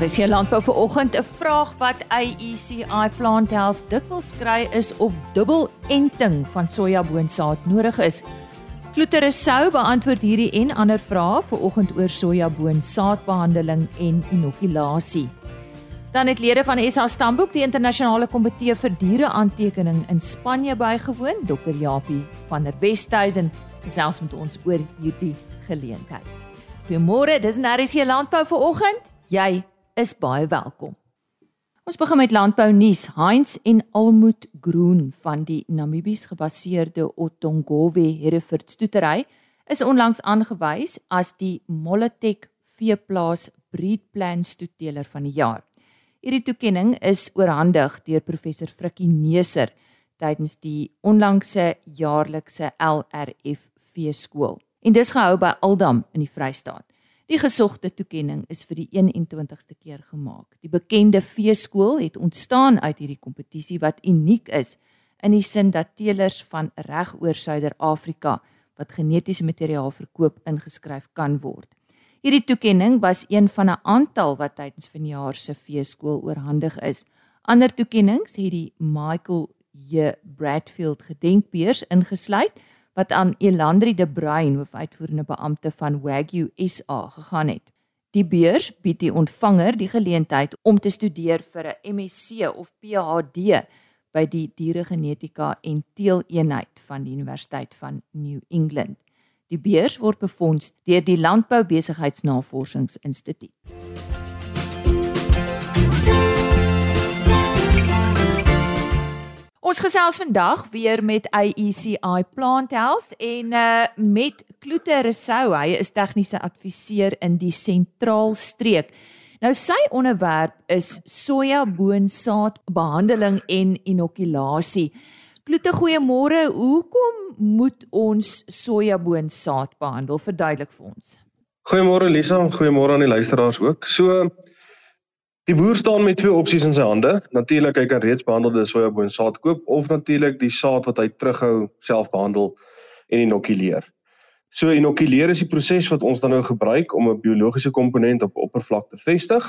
Hier landbou vir oggend 'n vraag wat AECI Plant Health dikwels kry is of dubbel enting van sojaboonsaad nodig is. Kloeter Sou beantwoord hierdie en ander vrae vir oggend oor sojaboonsaadbehandeling en inokulasie. Dan het lede van SA Stamboek die internasionale komitee vir diereaantekening in Spanje bygewoon, Dr. Japie van der Westhuizen gesels met ons oor hierdie geleentheid. Goeiemôre, dis Naris hier landbou vir oggend. Jy is baie welkom. Ons begin met landbou nuus. Heinz en Almoed Groen van die Namibies gebaseerde Otongove Hereford stoetery is onlangs aangewys as die Moletek veeplaas breedplan stoeteler van die jaar. Hierdie toekenning is oorhandig deur professor Frikkie Neser tydens die onlangse jaarlikse LRF veeskool. En dis gehou by Aldam in die Vrystaat. Die gesogte toekenning is vir die 21ste keer gemaak. Die bekende veeskool het ontstaan uit hierdie kompetisie wat uniek is in die sin dat teelers van reg oor Suider-Afrika wat genetiese materiaal verkoop ingeskryf kan word. Hierdie toekenning was een van 'n aantal wat tydens vanjaar se veeskool oorhandig is. Ander toekennings het die Michael J Bradfield gedenkbeurs ingesluit wat aan Elandri de Bruin, hoofuitvoerende beampte van Wagyu SA gegaan het. Die beurs bied die ontvanger die geleentheid om te studeer vir 'n MSc of PhD by die dieregenetika en teeleenheid van die Universiteit van New England. Die beurs word befonds deur die Landbou Ons gesels vandag weer met AECI Plant Health en uh met Kloete Resou. Hy is tegniese adviseur in die sentraal streek. Nou sy onderwerp is sojaboonsaad behandeling en inokulasie. Kloete, goeiemôre. Hoekom moet ons sojaboonsaad behandel? Verduidelik vir ons. Goeiemôre Lisa, goeiemôre aan die luisteraars ook. So Die boer staan met twee opsies in sy hande. Natuurlik hy kan reeds behandelde sojaboonsaad koop of natuurlik die saad wat hy terughou self behandel en inokuleer. So inokuleer is die proses wat ons dan nou gebruik om 'n biologiese komponent op oppervlak te vestig.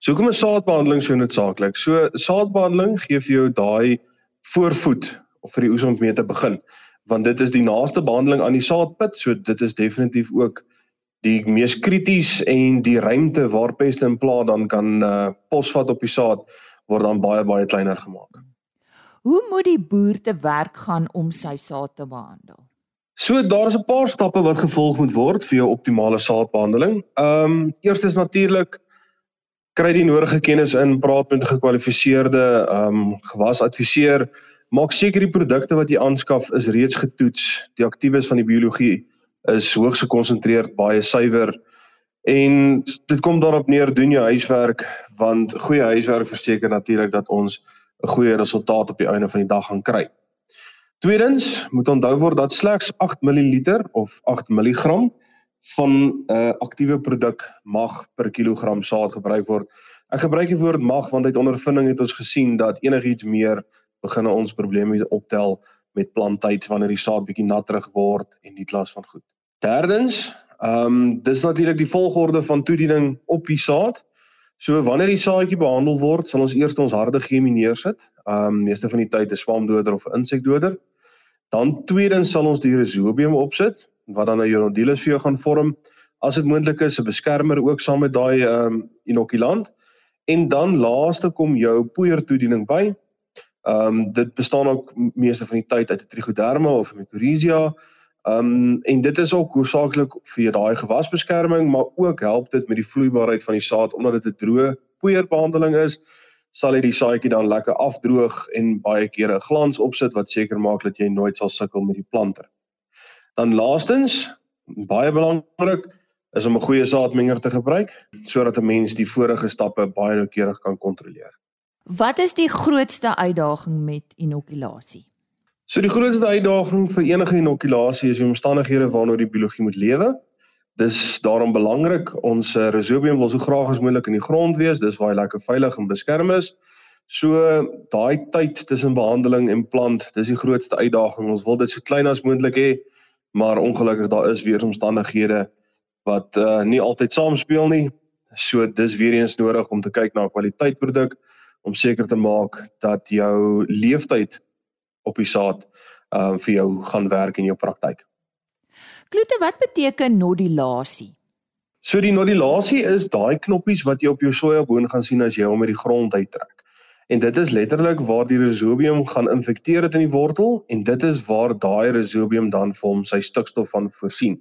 So hoekom is saadbehandeling so noodsaaklik? So saadbehandeling gee vir jou daai voorvoet of vir die oes om mee te begin, want dit is die naaste behandeling aan die saadpit, so dit is definitief ook die mees krities en die ruimte waar peste en pla dan kan uh, posvat op die saad word dan baie baie kleiner gemaak. Hoe moet die boer te werk gaan om sy saad te behandel? So daar's 'n paar stappe wat gevolg moet word vir jou optimale saadbehandeling. Ehm um, eers is natuurlik kry die nodige kennis in, praat met 'n gekwalifiseerde ehm um, gewasadviseur, maak seker die produkte wat jy aanskaf is reeds getoets, die aktiewes van die biologie is hoogs gekonsentreerd, baie suiwer en dit kom daarop neer doen jou huiswerk want goeie huiswerk verseker natuurlik dat ons 'n goeie resultaat op die einde van die dag gaan kry. Tweedens moet onthou word dat slegs 8 ml of 8 mg van 'n uh, aktiewe produk mag per kilogram saad gebruik word. Ek gebruik die woord mag want uit ondervinding het ons gesien dat enigiets meer begin ons probleme optel met planttyd wanneer die saad bietjie natterig word en die klas van goed. Derdens, ehm um, dis natuurlik die volgorde van toediening op die saad. So wanneer die saadjie behandel word, sal ons eers ons harde chemie neersit. Ehm um, meeste van die tyd 'n swamdoder of 'n insekdoder. Dan tweedens sal ons die rhizobium opsit wat dan 'n ionodilus vir jou gaan vorm. As dit moontlik is, 'n beskermer ook saam met daai ehm um, inokulant. En dan laaste kom jou poeier toediening by. Ehm um, dit bestaan ook meeste van die tyd uit 'n trichoderma of 'n mycorrhiza. Ehm um, en dit is ook hoofsaaklik vir daai gewasbeskerming, maar ook help dit met die vloeibaarheid van die saad omdat dit 'n droë poeierbehandeling is, sal hy die saadjie dan lekker afdroog en baie kere 'n glans opsit wat seker maak dat jy nooit sal sukkel met die planter. Dan laastens, baie belangrik, is om 'n goeie saadmenger te gebruik sodat 'n mens die vorige stappe baie noukeurig kan kontroleer. Wat is die grootste uitdaging met inokulasie? So die grootste uitdaging vir enige inokulasie is die omstandighede waaronder die biologie moet lewe. Dis daarom belangrik ons eh, rhizobium wil so graag as moontlik in die grond wees, dis waar hy lekker veilig en beskerm is. So daai tyd tussen behandeling en plant, dis die grootste uitdaging. Ons wil dit so klein as moontlik hê, maar ongelukkig daar is weer omstandighede wat uh, nie altyd saamspeel nie. So dis weer eens nodig om te kyk na 'n kwaliteitproduk om seker te maak dat jou leeftyd op die saad uh vir jou gaan werk in jou praktyk. Kloete, wat beteken nodulasie? So die nodulasie is daai knoppies wat jy op jou sojaboon gaan sien as jy hom uit die grond uittrek. En dit is letterlik waar die rhizobium gaan infekteer het in die wortel en dit is waar daai rhizobium dan vir hom sy stikstof van voorsien.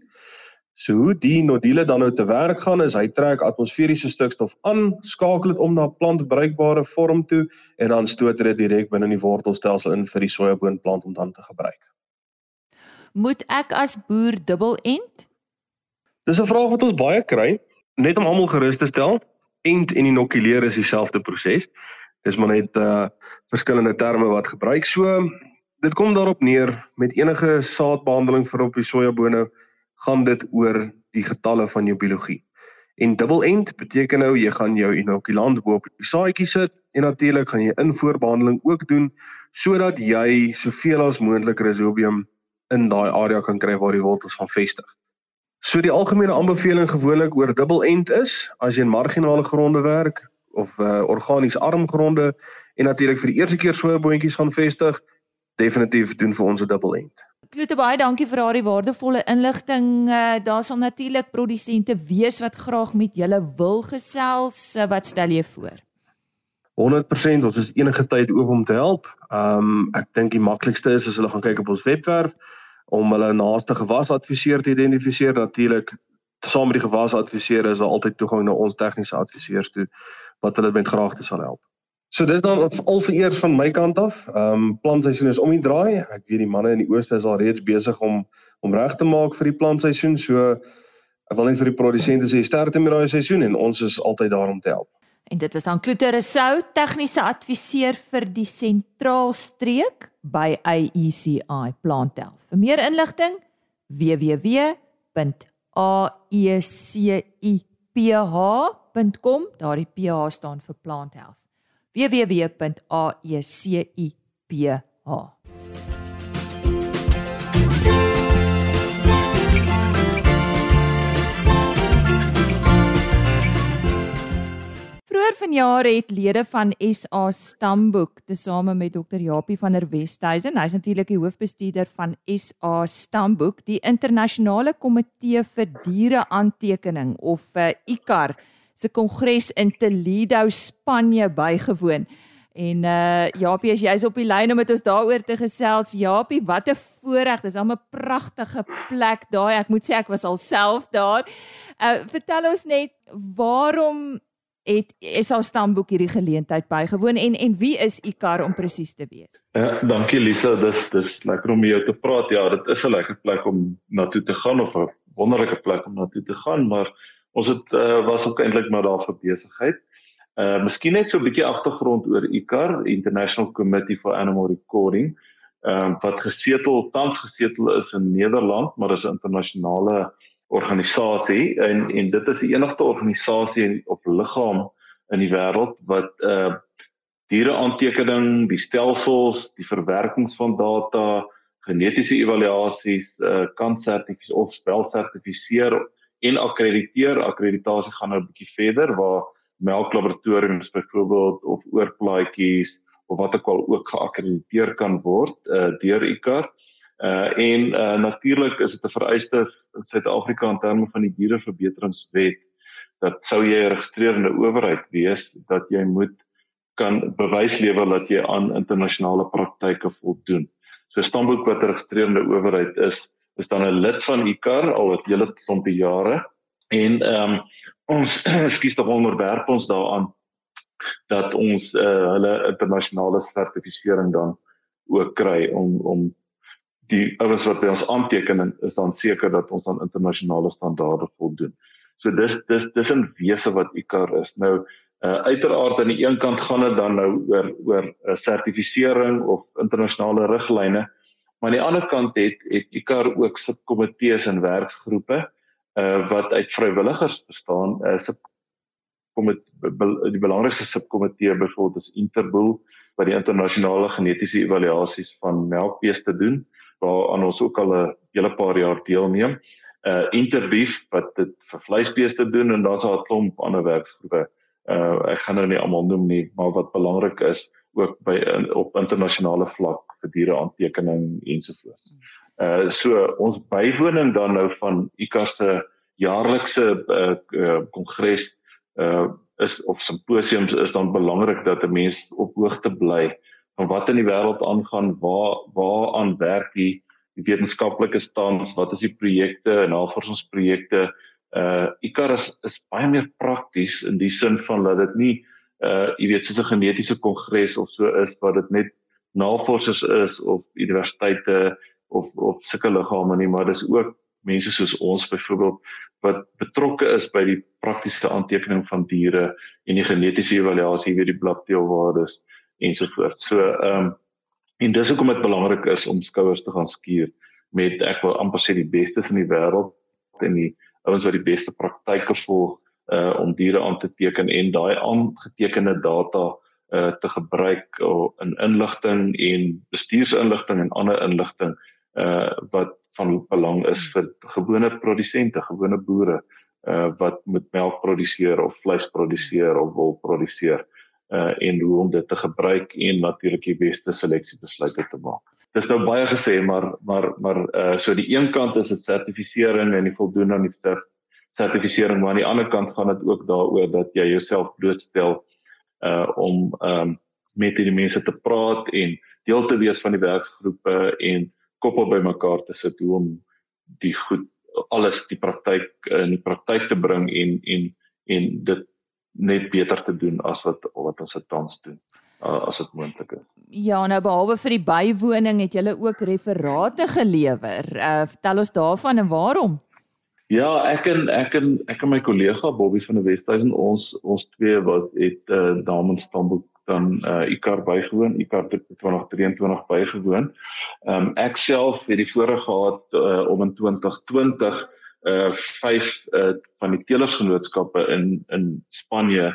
So hoe die nodule dan nou te werk gaan is hy trek atmosferiese stikstof aan, skakel dit om na plantbruikbare vorm toe en dan stoot dit direk binne in die wortelstelsel in vir die sojaboonplant om dan te gebruik. Moet ek as boer dubbel ent? Dis 'n vraag wat ons baie kry, net om almal gerus te stel. Ent en inokuleer is dieselfde proses. Dis maar net uh verskillende terme wat gebruik. So dit kom daarop neer met enige saadbehandeling vir op die sojabone gaan dit oor die getalle van jou biologie. En dubbel end beteken nou jy gaan jou inokulant bo op die saadjie sit en natuurlik gaan jy invoerbehandeling ook doen sodat jy soveel as moontlik rhizobium in daai area kan kry waar die wortels gaan vestig. So die algemene aanbeveling gewoonlik oor dubbel end is as jy in marginale gronde werk of uh, organies arm gronde en natuurlik vir die eerste keer sojaboontjies gaan vestig, definitief doen vir ons 'n dubbel end. Klote baie dankie vir daardie waardevolle inligting. Uh, daar sal natuurlik produsente wees wat graag met julle wil gesels. Uh, wat stel jy voor? 100% ons is enige tyd oop om te help. Um ek dink die maklikste is as hulle gaan kyk op ons webwerf om hulle naaste gewasadviseur te identifiseer natuurlik saam met die gewasadviseur is daar altyd toegang na ons tegniese adviseurs toe wat hulle met graagte sal help. So dis dan al vir eers van my kant af. Ehm um, plantseisoen is om die draai. Ek weet die manne in die ooste is al reeds besig om om reg te maak vir die plantseisoen. So ek wil net vir die produsente sê sterkte met daai seisoen en ons is altyd daar om te help. En dit was dan Kloete Resou, tegniese adviseur vir die sentraalstreek by AECI Plant Health. Vir meer inligting www.aeciph.com, daardie PH staan vir Plant Health. www.aeciph. Vroeger vanjaar het lede van SA Stamboek tesame met Dr. Japie van der Westhuizen, hy's natuurlik die hoofbestuurder van SA Stamboek, die internasionale komitee vir diereaantekening of uh, ICAR se kongres in Toledo, Spanje bygewoon. En uh Japie, as jy's op die lyn om met ons daaroor te gesels, Japie, wat 'n voorreg. Dis 'n pragtige plek daai. Ek moet sê ek was alself daar. Uh vertel ons net waarom het SA Stamboek hierdie geleentheid bygewoon en en wie is Ikar om presies te wees? Ja, dankie Lisa, dis dis lekker om jou te praat. Ja, dit is 'n lekker plek om na toe te gaan of 'n wonderlike plek om na toe te gaan, maar ons het uh, was ook eintlik maar daar vir besigheid. Uh miskien net so 'n bietjie agtergrond oor Ikar, International Committee for Animal Recording, ehm uh, wat gesetel tans gesetel is in Nederland, maar is 'n internasionale organisasie en en dit is die enigste organisasie op liggaam in die wêreld wat uh diere aantekening, die stelsels, die verwerkings van data, genetiese evaluasies uh kan sertifiseer of spel sertifiseer en akkrediteer. Akkreditasie gaan nou 'n bietjie verder waar melklaboratoriums byvoorbeeld of oorplaatjies of wat ook al ook geakkrediteer kan word uh deur ICAR. Uh en uh natuurlik is dit 'n vereiste in Suid-Afrika in terme van die diereverbeteringswet dat sou jy 'n geregistreerde owerheid wees dat jy moet kan bewys lewer dat jy aan internasionale praktyke voldoen. So Stamboek wat 'n geregistreerde owerheid is, is dan 'n lid van ICAR al wat hele klompie jare en ehm um, ons skiet tog onderwerp ons daaraan dat ons uh, hulle internasionale sertifisering dan ook kry om om die ouens wat by ons aanteken is dan seker dat ons aan internasionale standaarde voldoen. So dis dis dis 'n wese wat ICAR is. Nou uh, uiteraard aan die een kant gaan dit dan nou oor oor 'n uh, sertifisering of internasionale riglyne, maar aan die ander kant het het ICAR ook subkomitees en werksgroepe uh, wat uit vrywilligers bestaan. Uh, sub die belangrikste subkomitee byvoorbeeld is Interbull wat die internasionale genetiese evaluasies van melkbeeste doen waaraan ons ook al 'n hele paar jaar deelneem. uh Interbeef wat dit vir vleisbeeste doen en dan's daar 'n klomp ander werksgroepe. Uh ek gaan nou nie almal noem nie, maar wat belangrik is ook by op internasionale vlak vir diere aantekening ensovoorts. Uh so ons bywoning dan nou van ICAS se jaarlikse kongres uh, uh is of simposiums is dan belangrik dat 'n mens op hoogte bly van wat in die wêreld aangaan, waar waar aan werk die, die wetenskaplike stands, wat is die projekte en navorsingsprojekte. Uh ICARS is, is baie meer prakties in die sin van dat dit nie uh jy weet soos 'n genetiese kongres of so is waar dit net navorsers is of universiteite of of sulke liggame nie, maar dis ook mense soos ons byvoorbeeld wat betrokke is by die praktiese aantekening van diere en die genetiese evaluasie weer die blakteelwaardes ensovoorts. So ehm um, en dis hoekom dit belangrik is om skouers te gaan skuur met ek wil amper sê die bestes in die wêreld en die ouens wat die beste praktyke volg uh om diere aan te teken en daai aangetekende data uh te gebruik uh, in inligting en bestuursinligting en ander inligting uh wat van belang is vir gewone produsente, gewone boere uh wat met melk produseer of vleis produseer of wol produseer uh en hoe om dit te gebruik en natuurlik die beste seleksiebesluite te maak. Dis nou baie gesê, maar maar maar uh so die een kant is dit sertifisering en die voldoen aan die sertifisering, maar aan die ander kant gaan dit ook daaroor dat jy jouself blootstel uh om um met die mense te praat en deel te wees van die werksgroepe en koppe bymekaar te sit om die goed alles die praktyk in die praktyk te bring en en en dit net beter te doen as wat wat ons dit tans doen as dit moontlik is. Ja, nou behalwe vir die bywoning het julle ook referate gelewer. Uh vertel ons daarvan en waarom? Ja, ek en ek en ek en my kollega Bobby van die Westhuizen ons ons twee was het uh, namens Stamboek dan uh ICAR bygewoon, ICAR 2023 bygewoon. Ehm um, ek self het die voorreg gehad uh, om in 2020 uh vyf uh van die telersgenootskappe in in Spanje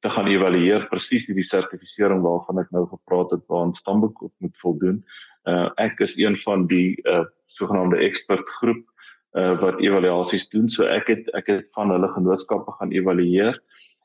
te gaan evalueer presies hierdie sertifisering waarvan ek nou gepraat het waar Stamboek op moet voldoen. Uh ek is een van die uh sogenaamde expert groep uh wat evaluasies doen. So ek het ek het van hulle genootskappe gaan evalueer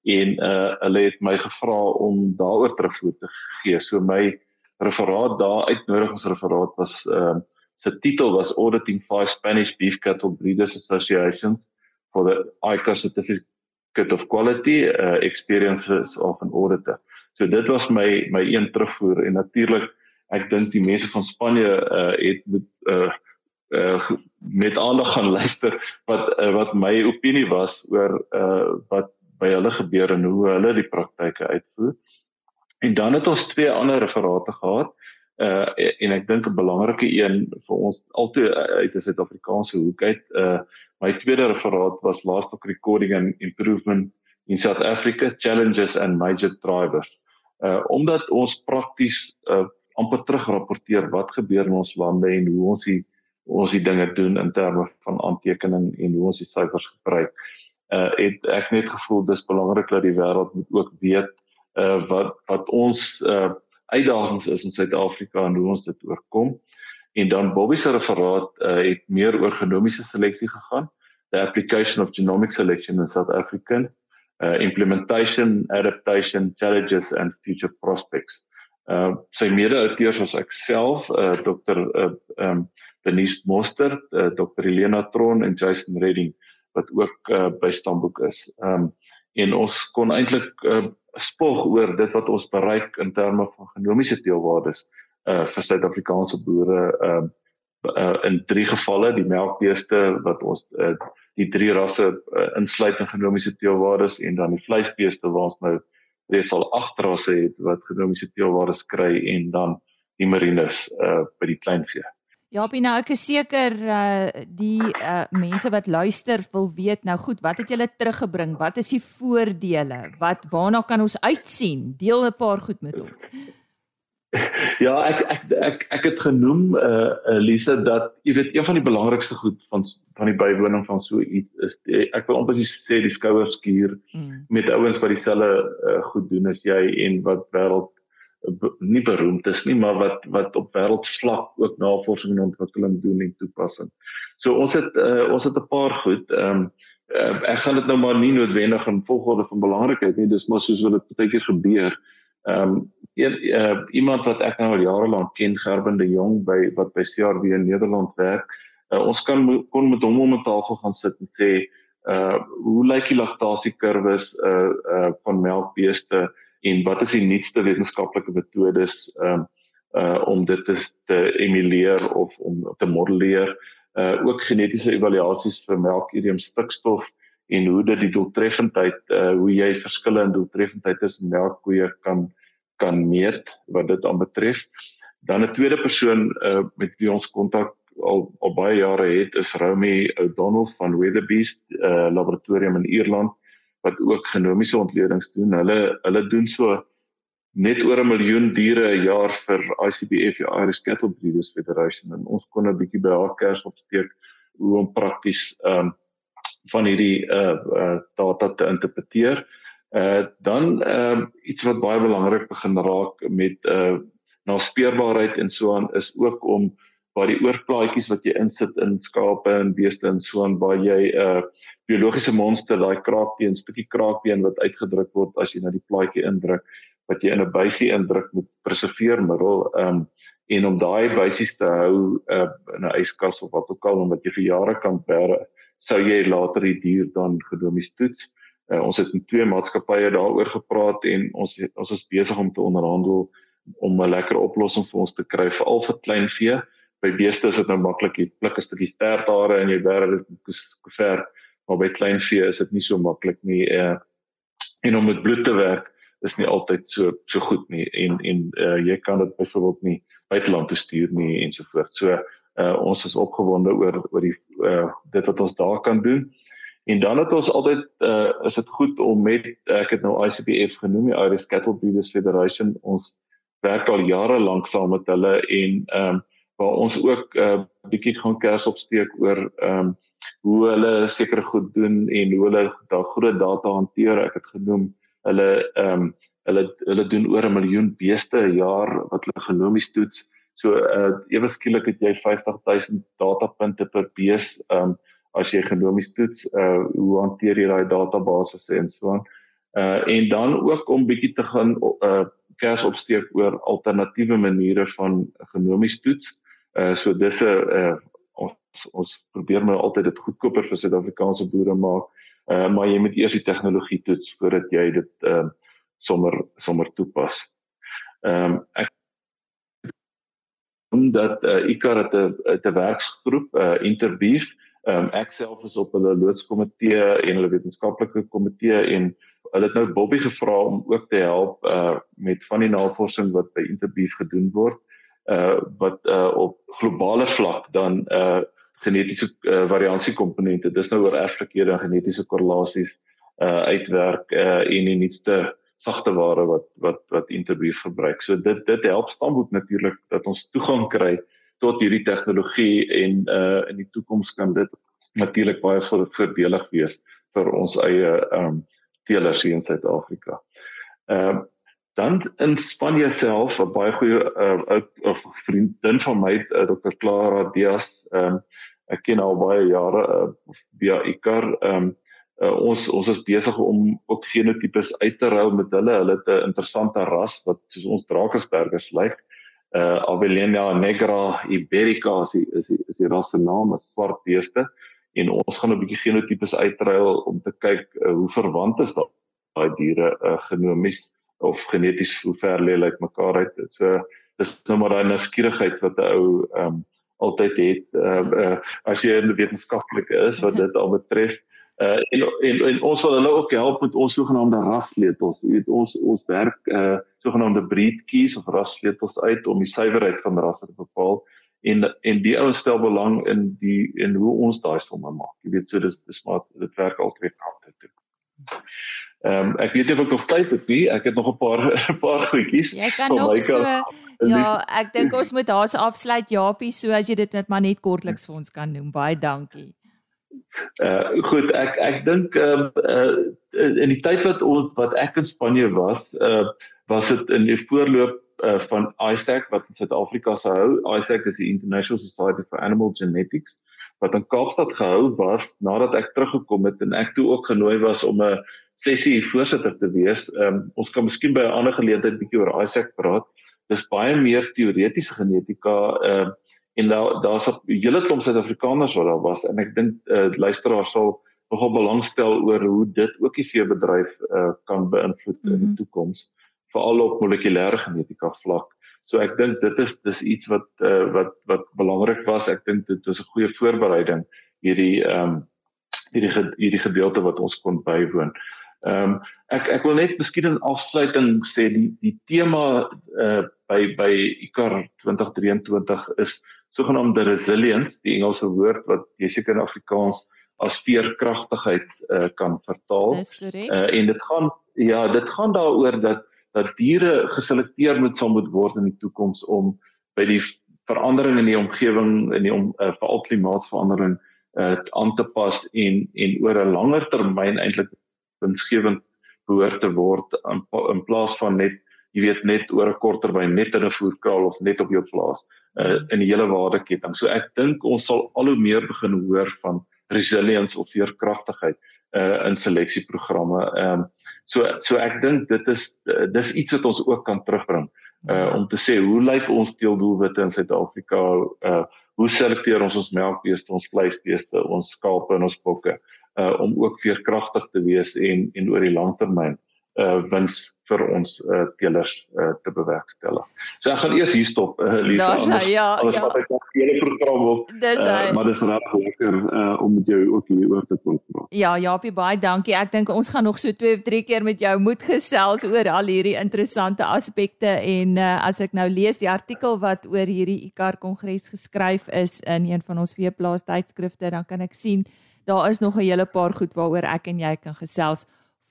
en uh hulle het my gevra om daaroor terugvoer te gee. So my referaat daar uitnodigingsreferaat was ehm uh, se titel was Auditing Five Spanish Beef Cattle Breeders Associations for the ICA Certificate of Quality uh, Experiences of an Auditor. So dit was my my een terugvoer en natuurlik ek dink die mense van Spanje uh het met uh uh met aandag gaan luister wat uh, wat my opinie was oor uh wat by hulle gebeur en hoe hulle die praktyke uitvoer. En dan het ons twee ander referate gehad. Uh en ek dink 'n belangrike een vir ons altyd uit 'n Suid-Afrikaanse hoek uit. Uh my tweede referaat was Last of Recording and Improvement in South Africa Challenges and Major Drivers. Uh omdat ons prakties uh amper terugrapporteer wat gebeur in ons lande en hoe ons die ons die dinge doen in terme van aantekening en hoe ons die syfers gebruik. Uh het ek net gevoel dis belangrik dat die wêreld moet ook weet uh wat wat ons uh uitdagings is in Suid-Afrika en hoe ons dit oorkom. En dan Bobby se referaat uh het meer oor genomiese seleksie gegaan, the application of genomic selection in South African uh implementation, adaptation, challenges and future prospects. Uh sy mede-auteurs was ek self, uh Dr. uh um Denise Moster, uh, Dr. Elena Tron en Jason Redding wat ook uh, by stamboek is. Ehm um, en ons kon eintlik uh, spog oor dit wat ons bereik in terme van genomiese teelwaardes uh vir Suid-Afrikaanse boere ehm uh, uh, in drie gevalle die melkbeeste wat ons uh, die drie rasse uh, insluit in genomiese teelwaardes en dan die vleisbeeste waar ons nou reeds al agt rasse het wat genomiese teelwaardes kry en dan die marines uh by die kleinvee. Ja, Pie, nou ek is seker uh die uh mense wat luister wil weet nou goed, wat het julle teruggebring? Wat is die voordele? Wat waarna kan ons uitsien? Deel 'n paar goed met ons. Ja, ek ek ek ek het genoem uh Elise dat jy weet een van die belangrikste goed van van die bywoning van so iets is die, ek wil amper sê die skouerskuur mm. met ouens wat dieselfde uh, goed doen as jy en wat wêreld nie beroemd is nie, maar wat wat op wêreldvlak ook navorsing en ontwikkeling doen en toepassing. So ons het uh, ons het 'n paar goed. Ehm um, uh, ek gaan dit nou maar nie noodwendig in volgorde van belangrikheid nie, dis maar soos wat dit baie keer gebeur. Ehm um, uh, iemand wat ek nou al jare lank ken, Gerben de Jong by wat by CRW in Nederland werk. Uh, ons kan kon met hom om 'n tafel gaan sit en sê uh hoe lyk die laktasiekurwes uh uh van melkbeeste en wat is die nuutste wetenskaplike metodes um uh om dit te, te emuleer of om te modelleer? Uh ook genetiese evaluasies vir melkurium stikstof en hoe dit die doeltreffendheid uh hoe jy verskille in doeltreffendheid tussen melkkoeie kan kan meet wat dit aan betref dan 'n tweede persoon uh met wie ons kontak al al baie jare het is Romy O'Donnell van Weatherbeast uh laboratorium in Ierland wat ook genomiese ontledings doen. Hulle hulle doen so net oor 'n miljoen diere 'n jaar vir ICBF, die Irish Cattle Breeders Federation en ons kon 'n bietjie by haar kers opsteek hoe om prakties ehm um, van hierdie uh uh data te interpreteer. Uh dan ehm um, iets wat baie belangrik begin raak met uh naspeurbaarheid en so aan is ook om waar die oorplaatjies wat jy insit in skape en beeste en so aan waar jy 'n uh, biologiese monster, daai kraakbeen, stukkie kraakbeen wat uitgedruk word as jy na die plaatjie indruk, wat jy in 'n buisie indruk met preserveermiddel, um en om daai buisies te hou uh, in 'n yskas of wat ook al omdat jy vir jare kan bære, sou jy later die dier dan gedomies toets. Uh, ons het met twee maatskappye daaroor gepraat en ons ons is besig om te onderhandel om 'n lekker oplossing vir ons te kry vir al vir kleinvee by beeste is dit nou maklik jy pluk 'n stukkie sterthare en jy bære dit ver maar by kleinvee is dit nie so maklik nie uh, en om met bloed te werk is nie altyd so so goed nie en en uh, jy kan dit byvoorbeeld nie buiteland bestuur nie en so voort. So uh, ons is opgewonde oor oor die uh, dit wat ons daar kan doen. En dan het ons altyd uh, is dit goed om met ek het nou ICBF genoem die Irish Cattle Breeders Federation. Ons werk al jare lank saam met hulle en ehm um, waar ons ook 'n uh, bietjie gaan kers opsteek oor ehm um, hoe hulle sekere goed doen en hoe hulle daai groot data hanteer. Ek het genoem hulle ehm um, hulle hulle doen oor 'n miljoen beeste 'n jaar wat hulle genomies toets. So uh ewe skielik het jy 50000 datapunte per bees ehm um, as jy genomies toets. Uh hoe hanteer jy daai databasisse en so aan. Uh en dan ook om bietjie te gaan uh kers opsteek oor alternatiewe maniere van genomies toets. Uh so dis 'n uh, ons ons probeer maar altyd dit goedkoper vir Suid-Afrikaanse boere maak. Uh maar jy moet eers die tegnologie toets voordat jy dit ehm uh, sommer sommer toepas. Ehm um, ek omdat uh, ICAR het 'n 'n werksgroep uh interbeef. Ehm um, ek self is op hulle loodskomitee en hulle wetenskaplike komitee en hulle het nou Bobby gevra om ook te help uh met van die navorsing wat by interbeef gedoen word uh wat uh op globale vlak dan uh genetiese uh, variansie komponente dis nou oor erflikhede en genetiese korrelasies uh uitwerk uh en die nuutste sagte ware wat wat wat interbrief gebruik. So dit dit help stamboek natuurlik dat ons toegang kry tot hierdie tegnologie en uh in die toekoms kan dit natuurlik baie voordelig wees vir ons eie um teelers hier in Suid-Afrika. Ehm um, dan in Spanje self 'n baie goeie uh, ou of vriendin van my uh, Dr Clara Diaz um, ek ken haar baie jare uh, via Icar um, uh, ons ons is besig om ook genotipes uit te ruil met hulle. Hulle het 'n interessante ras wat soos ons Drakensbergers lyk uh, Avelina negra iberica is die, is die, is die ras se naam is swart beeste. En ons gaan 'n bietjie genotipes uitruil om te kyk uh, hoe verwant is daai diere uh, genomies of geneties hoe ver lê lyk mekaar uit. So dis nou maar daai nuuskierigheid wat 'n ou ehm um, altyd het uh, uh, as jy 'n wetenskaplike is wat dit al betref. Uh en, en en ons wil hulle ook help met ons sogenaamde rasleutels. Jy weet ons ons werk uh sogenaamde breed keys of rasleutels uit om die suiwerheid van rasse te bepaal en en die ouens stel belang in die en hoe ons daai somme maak. Jy weet so dis dis maar dit werk al twee kante toe. Ehm um, ek weet nie of ek nog tyd het nie. Ek het nog 'n paar 'n paar goedjies. Jy kan nog so Ja, ek dink ons moet daar's afsluit Japie, so as jy dit net maar net kortliks vir ons kan noem. Baie dankie. Uh goed, ek ek dink ehm uh, uh, in die tyd wat ons wat ek in Spanje was, uh was dit in die voorloop uh, van ISAC wat in Suid-Afrika se hou. ISAC is die International Society for Animal Genetics wat in Kaapstad gehou was nadat ek teruggekom het en ek toe ook genooi was om 'n sessie voorsitter te wees. Um, ons kan miskien by 'n ander geleentheid bietjie oor ISAC praat. Dis baie meer teoretiese genetika uh, en daar daar's 'n hele klomp Suid-Afrikaners wat daar was en ek dink uh, luisteraars sal nogal belangstel oor hoe dit ook die veebedryf uh, kan beïnvloed mm -hmm. in die mhm. toekoms veral op molekulêre genetika vlak. So ek dink dit is dis iets wat uh, wat wat belangrik was. Ek dink dit was 'n goeie voorbereiding hierdie ehm um, hierdie hierdie gedeelte wat ons kon bywoon. Ehm um, ek ek wil net miskien in afsluiting sê die die tema uh, by by ICAR 2023 is sogenaamde resilience, die Engelse woord wat jy seker in Afrikaans as veerkragtigheid uh, kan vertaal. Dis korrek. Uh, en dit gaan ja, dit gaan daaroor dat dat diere geselekteer moet sal moet word in die toekoms om by die verandering in die omgewing in die om, uh, veral klimaatsverandering uh, aan te pas en en oor 'n langer termyn eintlik winsgewend behoort te word in, in plaas van net jy weet net oor 'n kort termyn net in 'n voerkraal of net op jou plaas uh, in die hele waardeketting. So ek dink ons sal al hoe meer begin hoor van resilience of veerkragtigheid uh in seleksieprogramme. Ehm um, so so ek dink dit is dis iets wat ons ook kan terugbring uh om te sê hoe lyk ons teeldoelwitte in Suid-Afrika uh hoe selekteer ons ons melkbeeste, ons vleisbeeste, ons skape en ons bokke uh om ook veerkragtig te wees en en oor die langtermyn uh wins vir ons uh teelers uh te bewerkstellig. So ek gaan eers hier stop uh Lisa. Daar's hy ja. Alles ja. wat ek nog hele program op. Dis hy. Uh, maar dis reg lekker uh om met jou ook hier oor te kon praat. Ja, Japie, baie dankie. Ek dink ons gaan nog so twee of drie keer met jou moet gesels oor al hierdie interessante aspekte en uh as ek nou lees die artikel wat oor hierdie ICAR kongres geskryf is in een van ons veeplaas tydskrifte, dan kan ek sien daar is nog 'n hele paar goed waaroor ek en jy kan gesels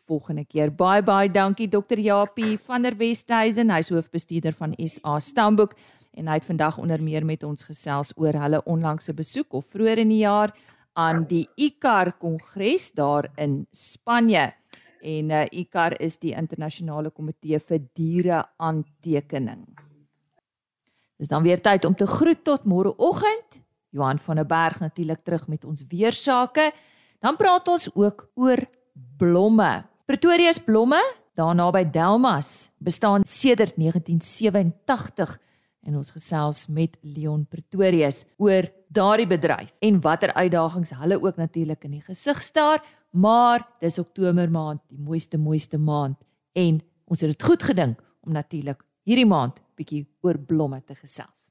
volgende keer. Baie baie dankie Dr. Japie van der Westhuizen, hy's hoofbestuurder van SA Stamboek en hy het vandag onder meer met ons gesels oor hulle onlangse besoek of vroeër in die jaar aan die ICAR kongres daar in Spanje. En uh, ICAR is die internasionale komitee vir diere aantekening. Dis dan weer tyd om te groet tot môreoggend. Johan van der Berg natuurlik terug met ons weersake. Dan praat ons ook oor blomme. Pretoria se blomme, daarna by Delmas, bestaan sedert 1987 en ons gesels met Leon Pretorius oor daardie bedryf en watter uitdagings hulle ook natuurlik in die gesig staar, maar dis Oktober maand, die mooiste mooiste maand en ons het dit goed gedink om natuurlik hierdie maand bietjie oor blomme te gesels.